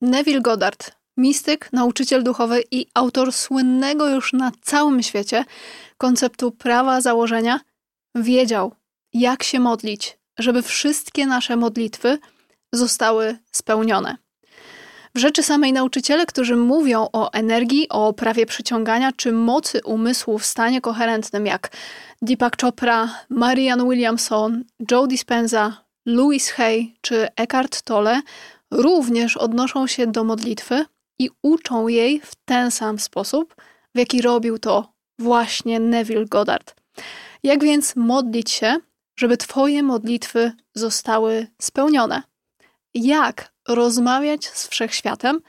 Neville Goddard, mistyk, nauczyciel duchowy i autor słynnego już na całym świecie konceptu prawa założenia, wiedział, jak się modlić, żeby wszystkie nasze modlitwy zostały spełnione. W rzeczy samej nauczyciele, którzy mówią o energii, o prawie przyciągania czy mocy umysłu w stanie koherentnym, jak Deepak Chopra, Marianne Williamson, Joe Dispenza, Louis Hay czy Eckhart Tolle, również odnoszą się do modlitwy i uczą jej w ten sam sposób, w jaki robił to właśnie Neville Goddard. Jak więc modlić się, żeby Twoje modlitwy zostały spełnione? Jak rozmawiać z wszechświatem,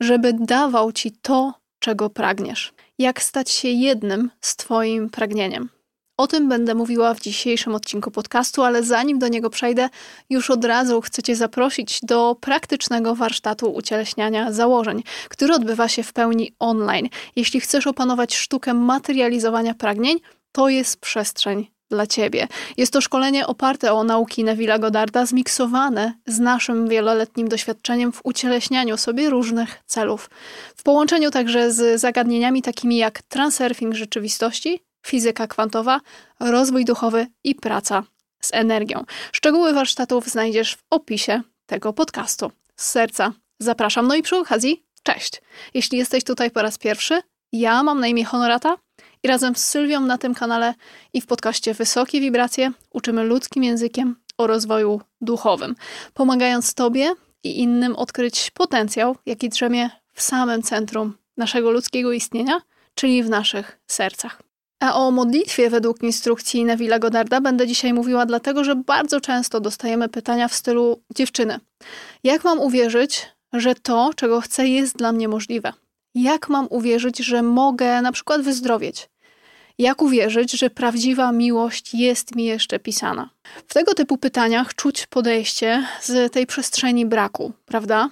żeby dawał Ci to, czego pragniesz? Jak stać się jednym z Twoim pragnieniem? O tym będę mówiła w dzisiejszym odcinku podcastu, ale zanim do niego przejdę, już od razu chcę Cię zaprosić do praktycznego warsztatu ucieleśniania założeń, który odbywa się w pełni online. Jeśli chcesz opanować sztukę materializowania pragnień, to jest przestrzeń dla Ciebie. Jest to szkolenie oparte o nauki Neville'a Godarda, zmiksowane z naszym wieloletnim doświadczeniem w ucieleśnianiu sobie różnych celów. W połączeniu także z zagadnieniami takimi jak transurfing rzeczywistości, fizyka kwantowa, rozwój duchowy i praca z energią. Szczegóły warsztatów znajdziesz w opisie tego podcastu. Z serca zapraszam. No i przy okazji, cześć! Jeśli jesteś tutaj po raz pierwszy, ja mam na imię Honorata i razem z Sylwią na tym kanale i w podcaście Wysokie Wibracje uczymy ludzkim językiem o rozwoju duchowym, pomagając Tobie i innym odkryć potencjał, jaki drzemie w samym centrum naszego ludzkiego istnienia, czyli w naszych sercach. A o modlitwie według instrukcji Neville'a Godarda będę dzisiaj mówiła, dlatego że bardzo często dostajemy pytania w stylu dziewczyny. Jak mam uwierzyć, że to, czego chcę, jest dla mnie możliwe? Jak mam uwierzyć, że mogę na przykład wyzdrowieć? Jak uwierzyć, że prawdziwa miłość jest mi jeszcze pisana? W tego typu pytaniach czuć podejście z tej przestrzeni braku, prawda?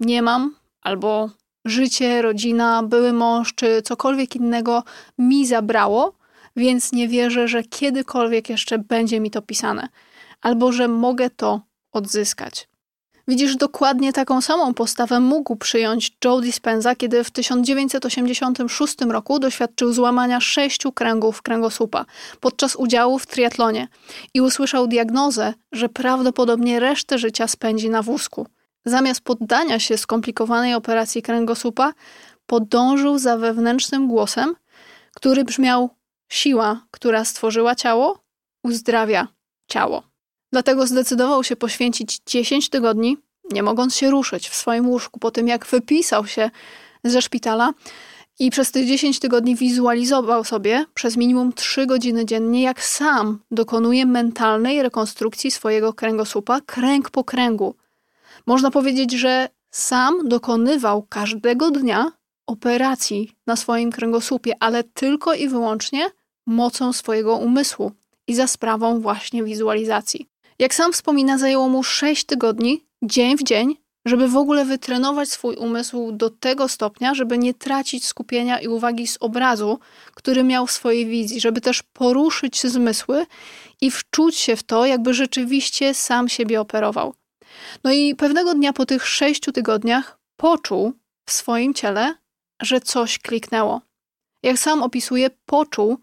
Nie mam albo życie, rodzina, były mąż czy cokolwiek innego mi zabrało, więc nie wierzę, że kiedykolwiek jeszcze będzie mi to pisane, albo że mogę to odzyskać. Widzisz, dokładnie taką samą postawę mógł przyjąć Joe Dispenza, kiedy w 1986 roku doświadczył złamania sześciu kręgów kręgosłupa podczas udziału w triatlonie i usłyszał diagnozę, że prawdopodobnie resztę życia spędzi na wózku. Zamiast poddania się skomplikowanej operacji kręgosłupa, podążył za wewnętrznym głosem, który brzmiał: Siła, która stworzyła ciało, uzdrawia ciało. Dlatego zdecydował się poświęcić 10 tygodni, nie mogąc się ruszyć w swoim łóżku po tym, jak wypisał się ze szpitala. I przez te 10 tygodni wizualizował sobie przez minimum 3 godziny dziennie, jak sam dokonuje mentalnej rekonstrukcji swojego kręgosłupa, kręg po kręgu, można powiedzieć, że sam dokonywał każdego dnia operacji na swoim kręgosłupie, ale tylko i wyłącznie mocą swojego umysłu i za sprawą właśnie wizualizacji. Jak sam wspomina, zajęło mu 6 tygodni, dzień w dzień, żeby w ogóle wytrenować swój umysł do tego stopnia, żeby nie tracić skupienia i uwagi z obrazu, który miał w swojej wizji, żeby też poruszyć zmysły i wczuć się w to, jakby rzeczywiście sam siebie operował. No i pewnego dnia po tych sześciu tygodniach poczuł w swoim ciele, że coś kliknęło. Jak sam opisuje, poczuł,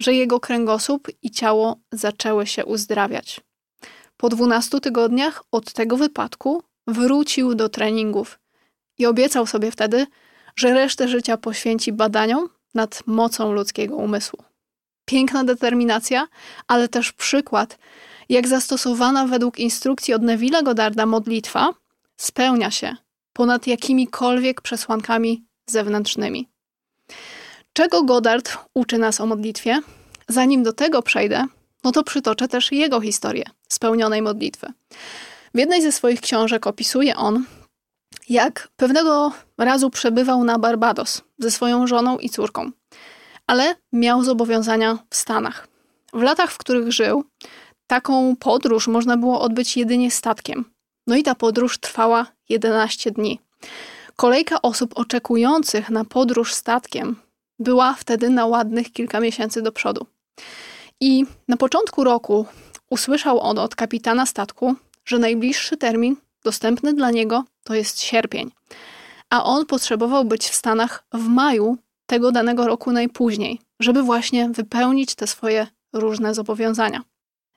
że jego kręgosłup i ciało zaczęły się uzdrawiać. Po dwunastu tygodniach od tego wypadku wrócił do treningów i obiecał sobie wtedy, że resztę życia poświęci badaniom nad mocą ludzkiego umysłu. Piękna determinacja, ale też przykład, jak zastosowana według instrukcji od Neville'a Godarda modlitwa spełnia się ponad jakimikolwiek przesłankami zewnętrznymi. Czego Godard uczy nas o modlitwie? Zanim do tego przejdę, no to przytoczę też jego historię spełnionej modlitwy. W jednej ze swoich książek opisuje on, jak pewnego razu przebywał na Barbados ze swoją żoną i córką, ale miał zobowiązania w Stanach. W latach, w których żył, taką podróż można było odbyć jedynie statkiem. No i ta podróż trwała 11 dni. Kolejka osób oczekujących na podróż statkiem była wtedy na ładnych kilka miesięcy do przodu. I na początku roku usłyszał on od kapitana statku, że najbliższy termin dostępny dla niego to jest sierpień, a on potrzebował być w Stanach w maju tego danego roku najpóźniej, żeby właśnie wypełnić te swoje różne zobowiązania.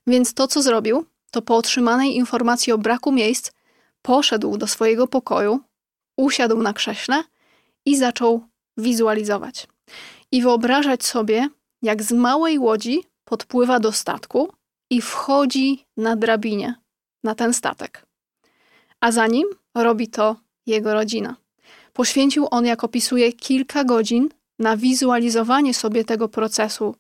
Więc to, co zrobił, to po otrzymanej informacji o braku miejsc, poszedł do swojego pokoju, usiadł na krześle i zaczął wizualizować. I wyobrażać sobie, jak z małej łodzi podpływa do statku i wchodzi na drabinie na ten statek. A za nim robi to jego rodzina. Poświęcił on, jak opisuje, kilka godzin na wizualizowanie sobie tego procesu,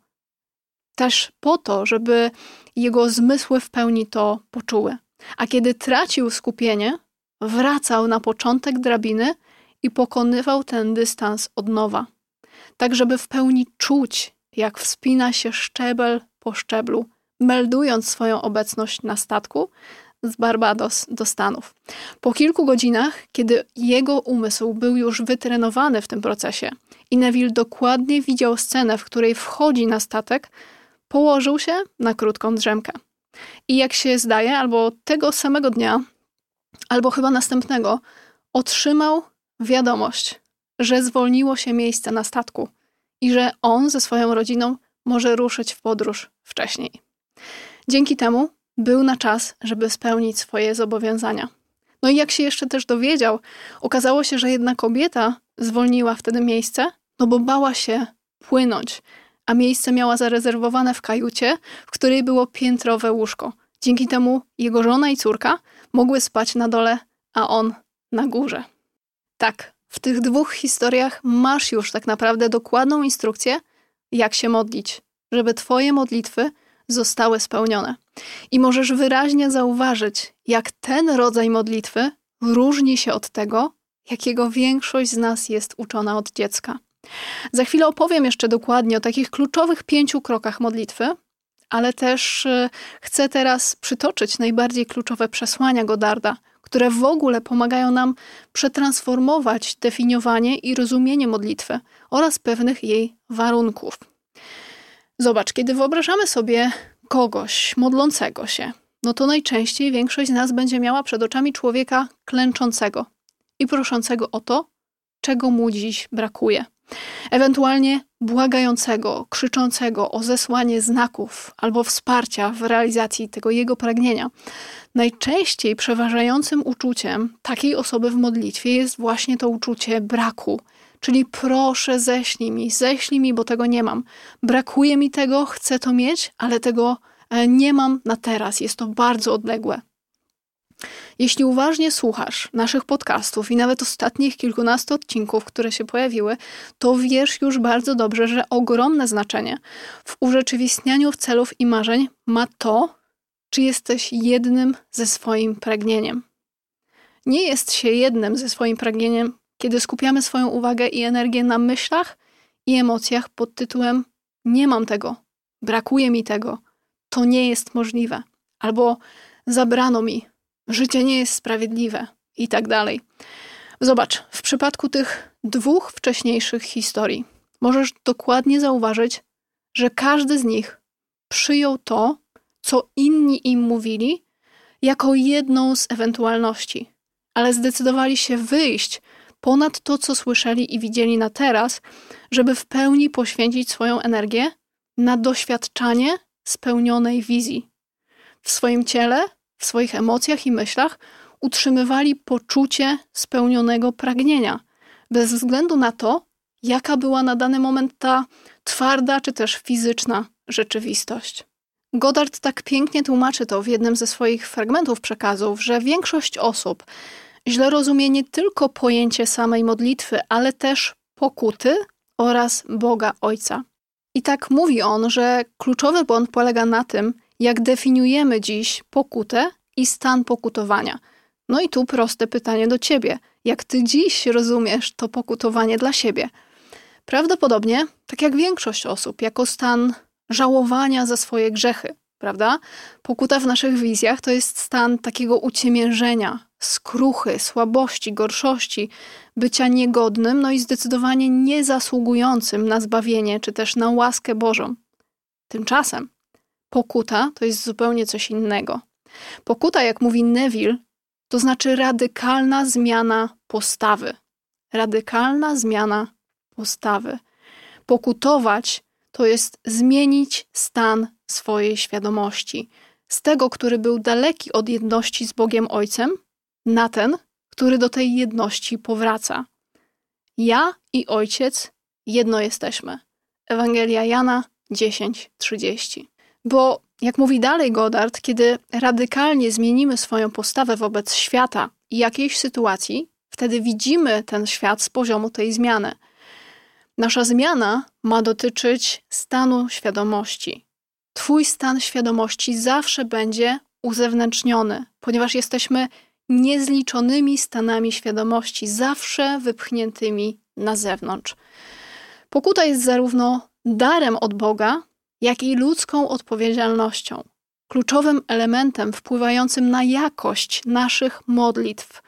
też po to, żeby jego zmysły w pełni to poczuły. A kiedy tracił skupienie, wracał na początek drabiny i pokonywał ten dystans od nowa, tak żeby w pełni czuć, jak wspina się szczebel po szczeblu, meldując swoją obecność na statku z Barbados do Stanów. Po kilku godzinach, kiedy jego umysł był już wytrenowany w tym procesie i Neville dokładnie widział scenę, w której wchodzi na statek, położył się na krótką drzemkę. I jak się zdaje, albo tego samego dnia, albo chyba następnego, otrzymał wiadomość, że zwolniło się miejsce na statku i że on ze swoją rodziną może ruszyć w podróż wcześniej. Dzięki temu był na czas, żeby spełnić swoje zobowiązania. No i jak się jeszcze też dowiedział, okazało się, że jedna kobieta zwolniła wtedy miejsce, no bo bała się płynąć, a miejsce miała zarezerwowane w kajucie, w której było piętrowe łóżko. Dzięki temu jego żona i córka mogły spać na dole, a on na górze. Tak, w tych dwóch historiach masz już tak naprawdę dokładną instrukcję, jak się modlić, żeby Twoje modlitwy zostały spełnione. I możesz wyraźnie zauważyć, jak ten rodzaj modlitwy różni się od tego, jakiego większość z nas jest uczona od dziecka. Za chwilę opowiem jeszcze dokładnie o takich kluczowych pięciu krokach modlitwy, ale też y, chcę teraz przytoczyć najbardziej kluczowe przesłania Godarda, które w ogóle pomagają nam przetransformować definiowanie i rozumienie modlitwy oraz pewnych jej warunków. Zobacz, kiedy wyobrażamy sobie kogoś modlącego się, no to najczęściej większość z nas będzie miała przed oczami człowieka klęczącego i proszącego o to, czego mu dziś brakuje. Ewentualnie błagającego, krzyczącego o zesłanie znaków albo wsparcia w realizacji tego jego pragnienia. Najczęściej przeważającym uczuciem takiej osoby w modlitwie jest właśnie to uczucie braku, czyli proszę ześlij mi, ześlij mi, bo tego nie mam. Brakuje mi tego, chcę to mieć, ale tego e, nie mam na teraz, jest to bardzo odległe. Jeśli uważnie słuchasz naszych podcastów i nawet ostatnich kilkunastu odcinków, które się pojawiły, to wiesz już bardzo dobrze, że ogromne znaczenie w urzeczywistnianiu celów i marzeń ma to, czy jesteś jednym ze swoim pragnieniem. Nie jest się jednym ze swoim pragnieniem, kiedy skupiamy swoją uwagę i energię na myślach i emocjach pod tytułem nie mam tego, brakuje mi tego, to nie jest możliwe, albo zabrano mi, życie nie jest sprawiedliwe i tak dalej. Zobacz, w przypadku tych dwóch wcześniejszych historii możesz dokładnie zauważyć, że każdy z nich przyjął to, co inni im mówili, jako jedną z ewentualności, ale zdecydowali się wyjść ponad to, co słyszeli i widzieli na teraz, żeby w pełni poświęcić swoją energię na doświadczanie spełnionej wizji. W swoim ciele w swoich emocjach i myślach utrzymywali poczucie spełnionego pragnienia, bez względu na to, jaka była na dany moment ta twarda czy też fizyczna rzeczywistość. Goddard tak pięknie tłumaczy to w jednym ze swoich fragmentów przekazów, że większość osób źle rozumie nie tylko pojęcie samej modlitwy, ale też pokuty oraz Boga Ojca. I tak mówi on, że kluczowy błąd polega na tym, jak definiujemy dziś pokutę i stan pokutowania. No i tu proste pytanie do ciebie. Jak ty dziś rozumiesz to pokutowanie dla siebie? Prawdopodobnie, tak jak większość osób, jako stan żałowania za swoje grzechy, prawda? Pokuta w naszych wizjach to jest stan takiego uciemiężenia, skruchy, słabości, gorszości, bycia niegodnym, no i zdecydowanie niezasługującym na zbawienie czy też na łaskę Bożą. Tymczasem Pokuta to jest zupełnie coś innego. Pokuta, jak mówi Neville, to znaczy radykalna zmiana postawy. Radykalna zmiana postawy. Pokutować to jest zmienić stan swojej świadomości. Z tego, który był daleki od jedności z Bogiem Ojcem, na ten, który do tej jedności powraca. Ja i Ojciec jedno jesteśmy. Ewangelia Jana 10:30. Bo jak mówi dalej Goddard, kiedy radykalnie zmienimy swoją postawę wobec świata i jakiejś sytuacji, wtedy widzimy ten świat z poziomu tej zmiany. Nasza zmiana ma dotyczyć stanu świadomości. Twój stan świadomości zawsze będzie uzewnętrzniony, ponieważ jesteśmy niezliczonymi stanami świadomości, zawsze wypchniętymi na zewnątrz. Pokuta jest zarówno darem od Boga, jak i ludzką odpowiedzialnością, kluczowym elementem wpływającym na jakość naszych modlitw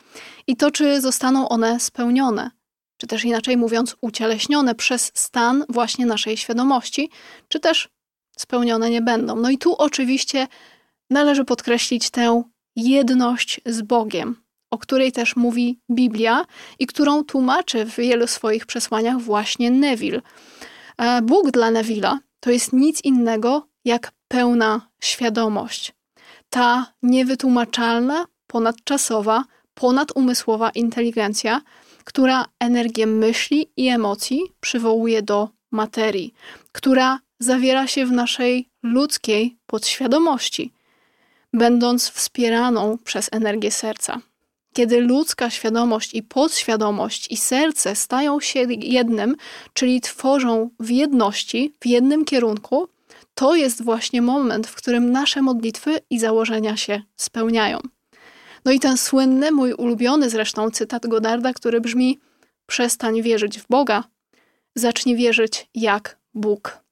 i to, czy zostaną one spełnione, czy też inaczej mówiąc, ucieleśnione przez stan właśnie naszej świadomości, czy też spełnione nie będą. No i tu oczywiście należy podkreślić tę jedność z Bogiem, o której też mówi Biblia i którą tłumaczy w wielu swoich przesłaniach właśnie Neville. E, Bóg dla Neville'a to jest nic innego jak pełna świadomość. Ta niewytłumaczalna, ponadczasowa, ponadumysłowa inteligencja, która energię myśli i emocji przywołuje do materii, która zawiera się w naszej ludzkiej podświadomości, będąc wspieraną przez energię serca. Kiedy ludzka świadomość i podświadomość i serce stają się jednym, czyli tworzą w jedności, w jednym kierunku, to jest właśnie moment, w którym nasze modlitwy i założenia się spełniają. No i ten słynny, mój ulubiony zresztą cytat Godarda, który brzmi: Przestań wierzyć w Boga, zacznij wierzyć jak Bóg.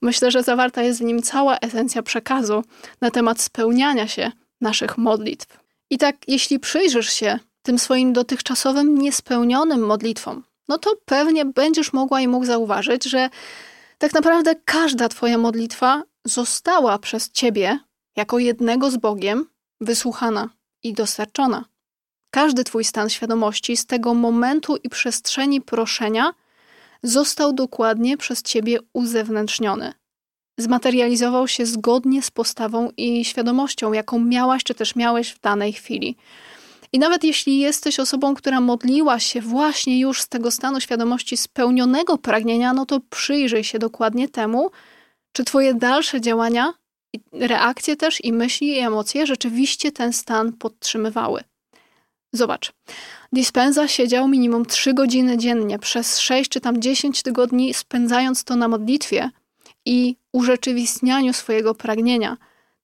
Myślę, że zawarta jest w nim cała esencja przekazu na temat spełniania się naszych modlitw. I tak, jeśli przyjrzysz się tym swoim dotychczasowym niespełnionym modlitwom, no to pewnie będziesz mogła i mógł zauważyć, że tak naprawdę każda Twoja modlitwa została przez Ciebie, jako jednego z Bogiem, wysłuchana i dostarczona. Każdy Twój stan świadomości z tego momentu i przestrzeni proszenia został dokładnie przez Ciebie uzewnętrzniony zmaterializował się zgodnie z postawą i świadomością, jaką miałaś czy też miałeś w danej chwili. I nawet jeśli jesteś osobą, która modliła się właśnie już z tego stanu świadomości spełnionego pragnienia, no to przyjrzyj się dokładnie temu, czy Twoje dalsze działania, reakcje też i myśli i emocje rzeczywiście ten stan podtrzymywały. Zobacz. Dispenza siedział minimum 3 godziny dziennie przez 6 czy tam 10 tygodni, spędzając to na modlitwie, i urzeczywistnianiu swojego pragnienia.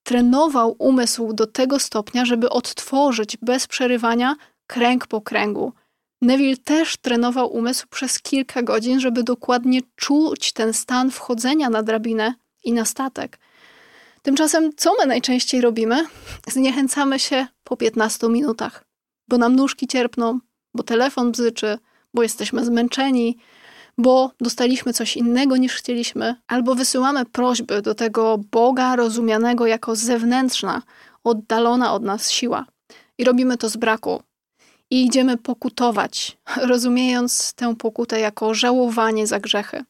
Trenował umysł do tego stopnia, żeby odtworzyć bez przerywania kręg po kręgu. Neville też trenował umysł przez kilka godzin, żeby dokładnie czuć ten stan wchodzenia na drabinę i na statek. Tymczasem, co my najczęściej robimy? Zniechęcamy się po 15 minutach, bo nam nóżki cierpną, bo telefon bzyczy, bo jesteśmy zmęczeni, bo dostaliśmy coś innego niż chcieliśmy, albo wysyłamy prośby do tego Boga rozumianego jako zewnętrzna, oddalona od nas siła. I robimy to z braku. I idziemy pokutować, rozumiejąc tę pokutę jako żałowanie za grzechy.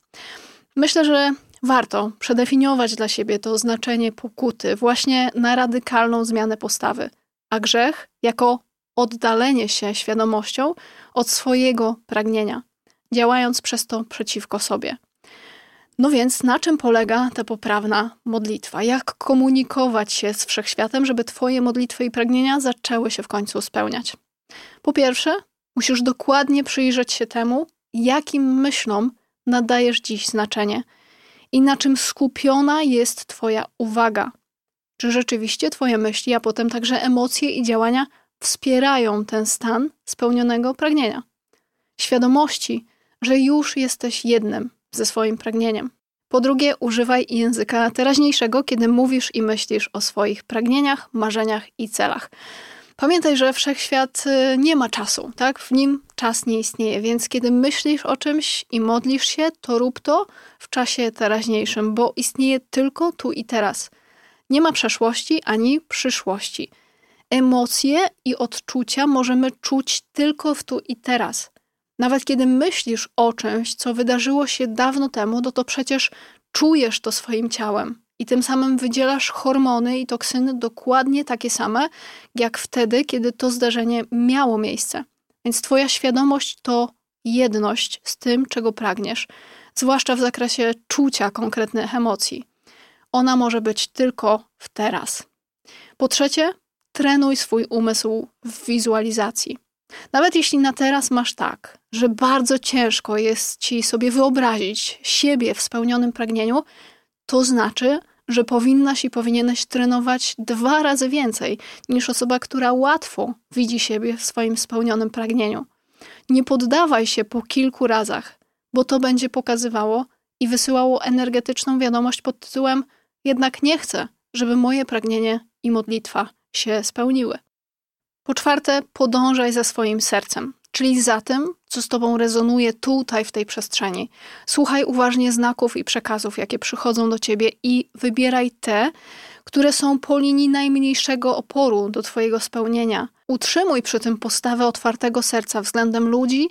Myślę, że warto przedefiniować dla siebie to znaczenie pokuty właśnie na radykalną zmianę postawy, a grzech jako oddalenie się świadomością od swojego pragnienia działając przez to przeciwko sobie. No więc na czym polega ta poprawna modlitwa? Jak komunikować się z wszechświatem, żeby Twoje modlitwy i pragnienia zaczęły się w końcu spełniać? Po pierwsze, musisz dokładnie przyjrzeć się temu, jakim myślom nadajesz dziś znaczenie i na czym skupiona jest Twoja uwaga. Czy rzeczywiście Twoje myśli, a potem także emocje i działania wspierają ten stan spełnionego pragnienia? Świadomości, że już jesteś jednym ze swoim pragnieniem. Po drugie, używaj języka teraźniejszego, kiedy mówisz i myślisz o swoich pragnieniach, marzeniach i celach. Pamiętaj, że wszechświat y, nie ma czasu, tak? W nim czas nie istnieje, więc kiedy myślisz o czymś i modlisz się, to rób to w czasie teraźniejszym, bo istnieje tylko tu i teraz. Nie ma przeszłości ani przyszłości. Emocje i odczucia możemy czuć tylko w tu i teraz. Nawet kiedy myślisz o czymś, co wydarzyło się dawno temu, to, to przecież czujesz to swoim ciałem i tym samym wydzielasz hormony i toksyny dokładnie takie same, jak wtedy, kiedy to zdarzenie miało miejsce. Więc Twoja świadomość to jedność z tym, czego pragniesz, zwłaszcza w zakresie czucia konkretnych emocji. Ona może być tylko w teraz. Po trzecie, trenuj swój umysł w wizualizacji. Nawet jeśli na teraz masz tak, że bardzo ciężko jest ci sobie wyobrazić siebie w spełnionym pragnieniu, to znaczy, że powinnaś i powinieneś trenować dwa razy więcej niż osoba, która łatwo widzi siebie w swoim spełnionym pragnieniu. Nie poddawaj się po kilku razach, bo to będzie pokazywało i wysyłało energetyczną wiadomość pod tytułem: Jednak nie chcę, żeby moje pragnienie i modlitwa się spełniły. Po czwarte, podążaj za swoim sercem, czyli za tym, co z tobą rezonuje tutaj w tej przestrzeni. Słuchaj uważnie znaków i przekazów, jakie przychodzą do ciebie i wybieraj te, które są po linii najmniejszego oporu do twojego spełnienia. Utrzymuj przy tym postawę otwartego serca względem ludzi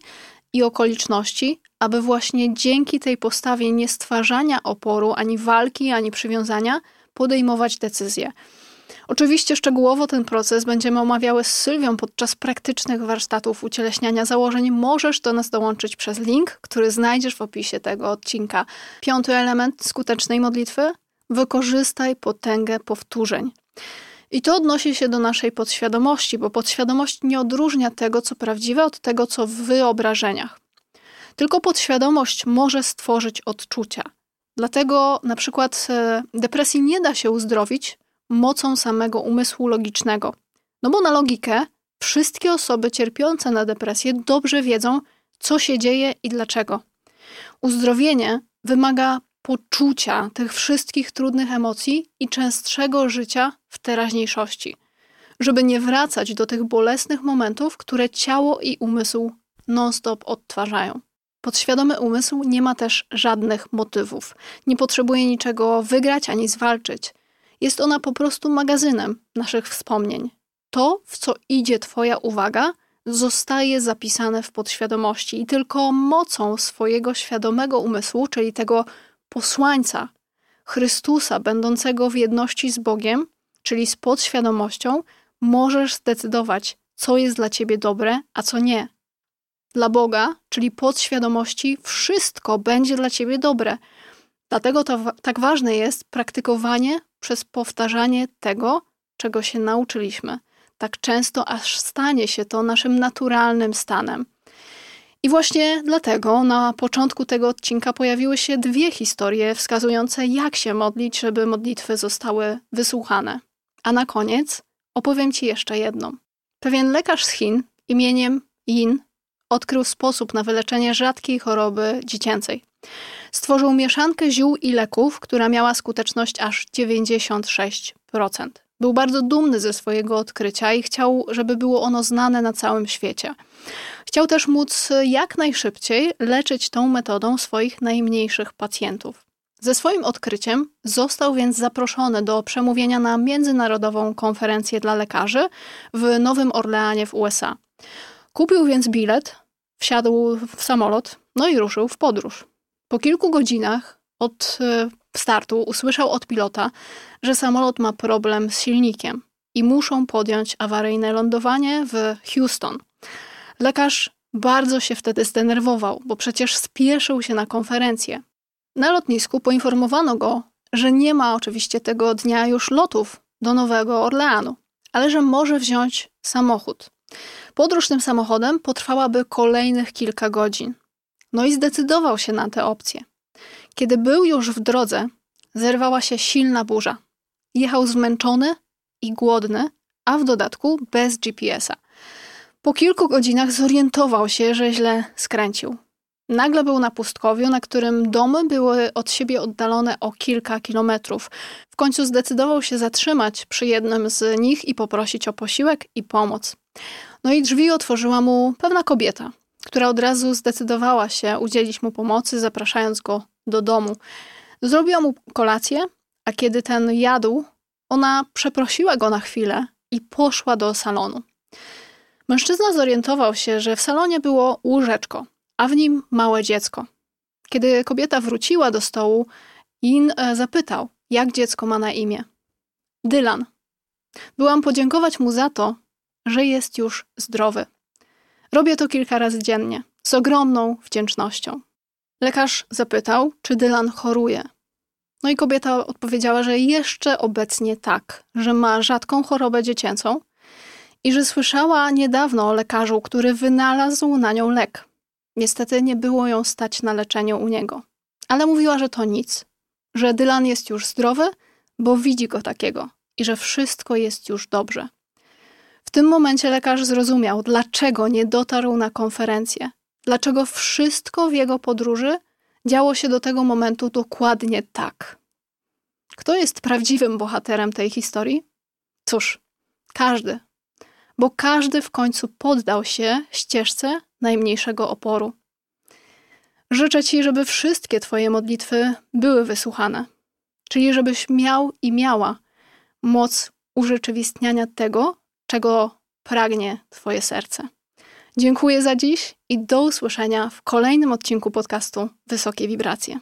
i okoliczności, aby właśnie dzięki tej postawie nie stwarzania oporu, ani walki, ani przywiązania, podejmować decyzje. Oczywiście szczegółowo ten proces będziemy omawiały z Sylwią podczas praktycznych warsztatów ucieleśniania założeń. Możesz do nas dołączyć przez link, który znajdziesz w opisie tego odcinka. Piąty element skutecznej modlitwy: wykorzystaj potęgę powtórzeń. I to odnosi się do naszej podświadomości, bo podświadomość nie odróżnia tego, co prawdziwe, od tego, co w wyobrażeniach. Tylko podświadomość może stworzyć odczucia. Dlatego na przykład e, depresji nie da się uzdrowić mocą samego umysłu logicznego. No bo na logikę wszystkie osoby cierpiące na depresję dobrze wiedzą, co się dzieje i dlaczego. Uzdrowienie wymaga poczucia tych wszystkich trudnych emocji i częstszego życia w teraźniejszości, żeby nie wracać do tych bolesnych momentów, które ciało i umysł non-stop odtwarzają. Podświadomy umysł nie ma też żadnych motywów, nie potrzebuje niczego wygrać ani zwalczyć. Jest ona po prostu magazynem naszych wspomnień. To, w co idzie Twoja uwaga, zostaje zapisane w podświadomości i tylko mocą swojego świadomego umysłu, czyli tego posłańca, Chrystusa, będącego w jedności z Bogiem, czyli z podświadomością, możesz zdecydować, co jest dla ciebie dobre, a co nie. Dla Boga, czyli podświadomości, wszystko będzie dla ciebie dobre. Dlatego to, tak ważne jest praktykowanie przez powtarzanie tego, czego się nauczyliśmy, tak często, aż stanie się to naszym naturalnym stanem. I właśnie dlatego na początku tego odcinka pojawiły się dwie historie wskazujące, jak się modlić, żeby modlitwy zostały wysłuchane. A na koniec opowiem Ci jeszcze jedną. Pewien lekarz z Chin imieniem Yin odkrył sposób na wyleczenie rzadkiej choroby dziecięcej. Stworzył mieszankę ziół i leków, która miała skuteczność aż 96%. Był bardzo dumny ze swojego odkrycia i chciał, żeby było ono znane na całym świecie. Chciał też móc jak najszybciej leczyć tą metodą swoich najmniejszych pacjentów. Ze swoim odkryciem został więc zaproszony do przemówienia na międzynarodową konferencję dla lekarzy w Nowym Orleanie w USA. Kupił więc bilet, wsiadł w samolot, no i ruszył w podróż. Po kilku godzinach od e, startu usłyszał od pilota, że samolot ma problem z silnikiem i muszą podjąć awaryjne lądowanie w Houston. Lekarz bardzo się wtedy zdenerwował, bo przecież spieszył się na konferencję. Na lotnisku poinformowano go, że nie ma oczywiście tego dnia już lotów do Nowego Orleanu, ale że może wziąć samochód. Podróż tym samochodem potrwałaby kolejnych kilka godzin. No i zdecydował się na tę opcję. Kiedy był już w drodze, zerwała się silna burza. Jechał zmęczony i głodny, a w dodatku bez GPS-a. Po kilku godzinach zorientował się, że źle skręcił. Nagle był na pustkowiu, na którym domy były od siebie oddalone o kilka kilometrów. W końcu zdecydował się zatrzymać przy jednym z nich i poprosić o posiłek i pomoc. No i drzwi otworzyła mu pewna kobieta, która od razu zdecydowała się udzielić mu pomocy, zapraszając go do domu. Zrobiła mu kolację, a kiedy ten jadł, ona przeprosiła go na chwilę i poszła do salonu. Mężczyzna zorientował się, że w salonie było łóżeczko, a w nim małe dziecko. Kiedy kobieta wróciła do stołu, In e, zapytał, jak dziecko ma na imię. Dylan. Byłam podziękować mu za to, że jest już zdrowy. Robię to kilka razy dziennie, z ogromną wdzięcznością. Lekarz zapytał, czy Dylan choruje. No i kobieta odpowiedziała, że jeszcze obecnie tak, że ma rzadką chorobę dziecięcą i że słyszała niedawno o lekarzu, który wynalazł na nią lek. Niestety nie było ją stać na leczeniu u niego. Ale mówiła, że to nic, że Dylan jest już zdrowy, bo widzi go takiego i że wszystko jest już dobrze. Tym momencie lekarz zrozumiał, dlaczego nie dotarł na konferencję, dlaczego wszystko w jego podróży działo się do tego momentu dokładnie tak. Kto jest prawdziwym bohaterem tej historii? Cóż, każdy, bo każdy w końcu poddał się ścieżce najmniejszego oporu. Życzę Ci, żeby wszystkie Twoje modlitwy były wysłuchane, czyli żebyś miał i miała moc urzeczywistniania tego, czego pragnie Twoje serce. Dziękuję za dziś i do usłyszenia w kolejnym odcinku podcastu Wysokie Wibracje.